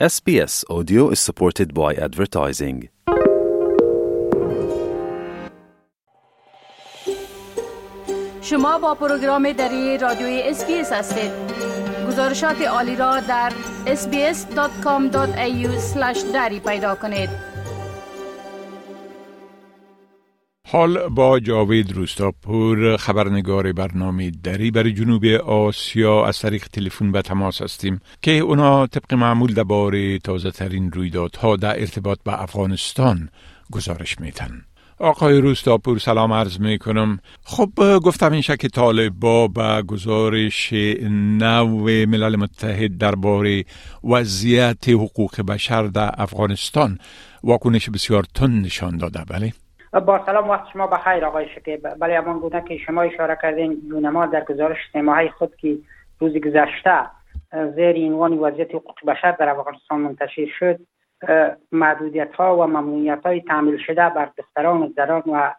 SBS Audio is supported by advertising. شما با پروگرام دری رادیوی اسپیس هستید گزارشات عالی را در sbs.com.au دری پیدا کنید حال با جاوید روستاپور خبرنگار برنامه دری برای جنوب آسیا. از طریق تلفن به تماس هستیم که اونا طبق معمول درباره تازه ترین رویدادها در ارتباط به افغانستان گزارش میتن آقای روستاپور سلام عرض می کنم خب گفتم این که طالبا به گزارش نو ملل متحد درباره وضعیت حقوق بشر در افغانستان واکنش بسیار تند نشان داده. بله. با سلام وقت شما بخیر آقای شکیب. بله همان گونه که شما اشاره کردین یونما در گزارش سه خود که روز گذشته زیر عنوان وضعیت حقوق بشر در افغانستان منتشر شد محدودیت ها و ممنوعیت های تعمیل شده بر دختران و زنان و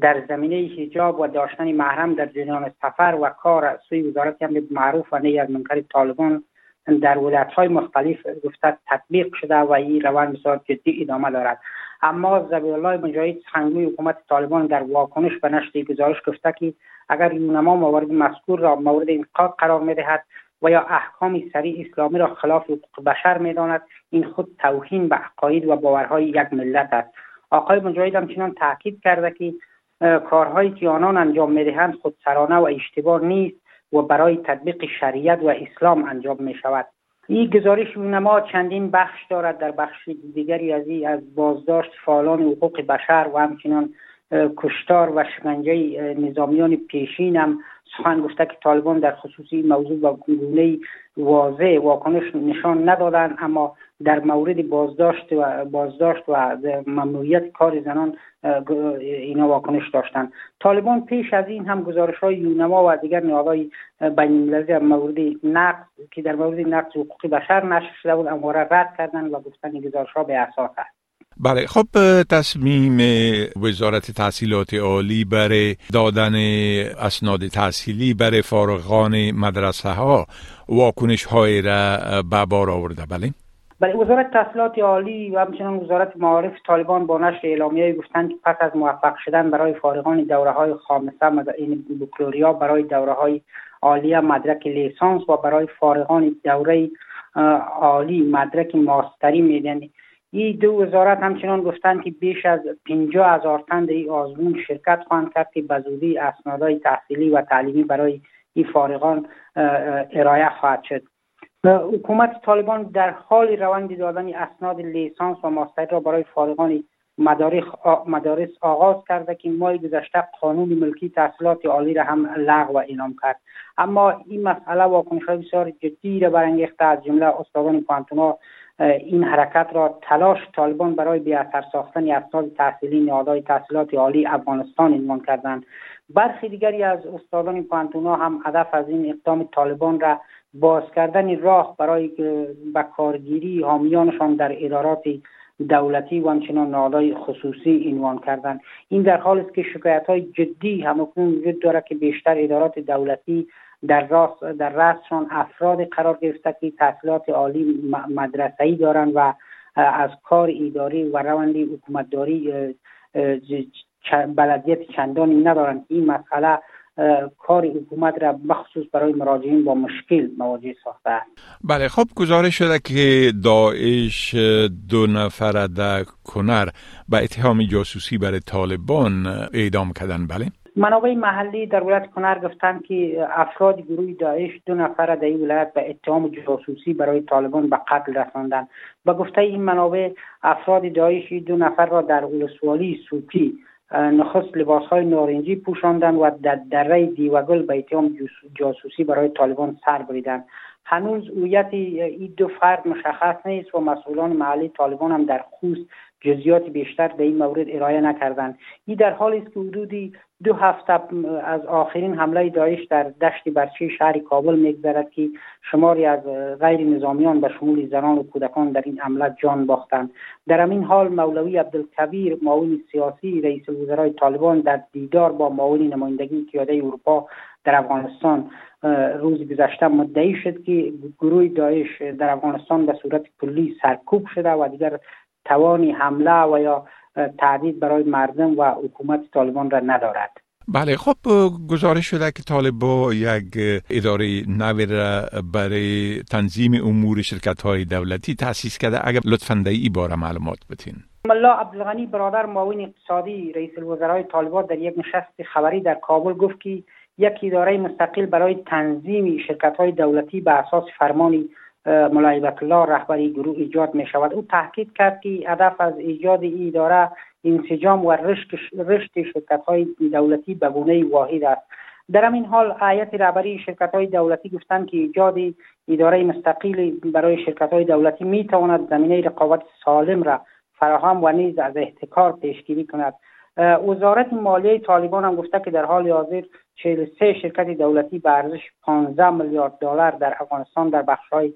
در زمینه حجاب و داشتن محرم در جریان سفر و کار سوی وزارت امر معروف و نهی از منکر طالبان در ولایت های مختلف گفته تطبیق شده و این روان بسیار جدی ادامه دارد. اما زبی الله مجاهد سخنگوی حکومت طالبان در واکنش به نشر گزارش گفته که اگر یونما موارد مذکور را مورد انقاض قرار می‌دهد و یا احکام سریع اسلامی را خلاف حقوق بشر می‌داند این خود توهین به عقاید و باورهای یک ملت است. آقای مجاهد همچنان تاکید کرده که کارهایی که آنان انجام می‌دهند خودسرانه و اشتباه نیست. و برای تطبیق شریعت و اسلام انجام می شود این گزارش نما چندین بخش دارد. در بخش دیگری از از بازداشت فعالان حقوق بشر و همچنان کشتار و شکنجه نظامیان پیشین هم سخن گفته که طالبان در خصوصی موضوع با گونه واضح واکنش نشان ندادند اما در مورد بازداشت و بازداشت و ممنوعیت کار زنان اینا واکنش داشتند طالبان پیش از این هم گزارش های یونما و دیگر نهادهای بین در مورد نقض که در مورد نقض حقوق بشر نشر شده بود امواره رد کردند و گفتن این گزارش ها به اساس است. بله خب تصمیم وزارت تحصیلات عالی برای دادن اسناد تحصیلی برای فارغان مدرسه ها واکنش های را به بار آورده. بله. بله وزارت تحصیلات عالی و همچنان وزارت معارف طالبان با نشر اعلامیه گفتند که پس از موفق شدن برای فارغان دوره های خامسه این بکلوریا برای دوره های عالی مدرک لیسانس و برای فارغان دوره عالی مدرک ماستری میدن این دو وزارت همچنان گفتند که بیش از 50 هزار تن در این آزمون شرکت خواهند کرد که به زودی اسنادهای تحصیلی و تعلیمی برای این فارغان ارائه خواهد شد. حکومت طالبان در حال روند دادن اسناد لیسانس و ماستر را برای فارغان مدارس آغاز کرده که ماه گذشته قانون ملکی تحصیلات عالی را هم لغو اعلام کرد. اما این مسئله واکنش های بسیار جدی را برانگیخته از جمله استادان پانتونا این حرکت را تلاش طالبان برای بی اثر ساختن اسناد تحصیلی نهادهای تحصیلات عالی افغانستان عنوان کردند. برخی دیگری از استادان پانتونا هم هدف از این اقدام طالبان را باز کردن راه برای به کارگیری حامیانشان در ادارات دولتی و همچنان نهادهای خصوصی عنوان کردن این در حال است که شکایت های جدی همکنون وجود دارد که بیشتر ادارات دولتی در راست در رأسشان افراد قرار گرفته که تحصیلات عالی مدرسه‌ای دارند و از کار اداری و روند حکومتداری بلدیت چندانی ندارند این مسئله کار حکومت را بخصوص برای مراجعین با مشکل مواجه ساخته بله خب گزارش شده که داعش دو نفر در کنر به اتهام جاسوسی برای طالبان اعدام کردن. بله. منابع محلی در ولایت کنر گفتند که افراد گروه داعش دو نفر در این ولایت به اتهام جاسوسی برای طالبان به قتل رساندند. با گفته این منابع افراد داعش دو نفر را در ولسوالی سوپی نخست لباس های نارنجی پوشاندن و در دره دیوگل به اتهام جاسوسی برای طالبان سر بریدند. هنوز هویت این دو فرد مشخص نیست و مسئولان محلی طالبان هم در خوست جزیات بیشتر به این مورد ارائه نکردند. این در حالی است که حدودی دو هفته از آخرین حمله داعش در دشت برچه شهر کابل میگذرد که شماری از غیر نظامیان به شمول زنان و کودکان در این حمله جان باختند. در همین حال مولوی عبدالکبیر معاون سیاسی رئیس وزرای طالبان در دیدار با معاون نمایندگی قیاده اروپا در افغانستان روز گذشته مدعی شد که گروه داعش در افغانستان به صورت کلی سرکوب شده و دیگر توانی حمله و یا تعدید برای مردم و حکومت طالبان را ندارد. بله خب گزارش شده که طالبا یک اداره نوی را برای تنظیم امور شرکت های دولتی تأسیس کرده. اگر لطفا در ای باره معلومات بتین ملا عبدالغنی برادر معاون اقتصادی رئیس الوزرای طالبان در یک نشست خبری در کابل گفت که یک اداره مستقل برای تنظیم شرکت های دولتی به اساس فرمانی ملایبت الله رهبری گروه ایجاد می شود او تحقیق کرد که هدف از ایجاد این اداره انسجام و رشد, شرکت های دولتی به گونه واحد است. در همین حال هیئت رهبری شرکت های دولتی گفتند که ایجاد اداره مستقل برای شرکت های دولتی می تواند زمینه رقابت سالم را فراهم و نیز از احتکار پیشگیری کند. وزارت مالیه طالبان هم گفته که در حال حاضر 43 شرکت دولتی به ارزش 15 میلیارد دلار در افغانستان در های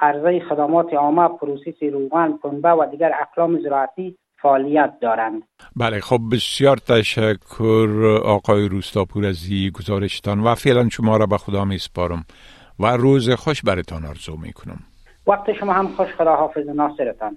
عرضه خدمات عامه پروسس روغن پنبه و دیگر اقلام زراعتی فعالیت دارند. بله خب بسیار تشکر آقای روستاپور از این گزارشتان و فعلا شما را به خدا می سپارم و روز خوش برتان آرزو می کنم. وقت شما هم خوش خدا حافظ و ناصرتان.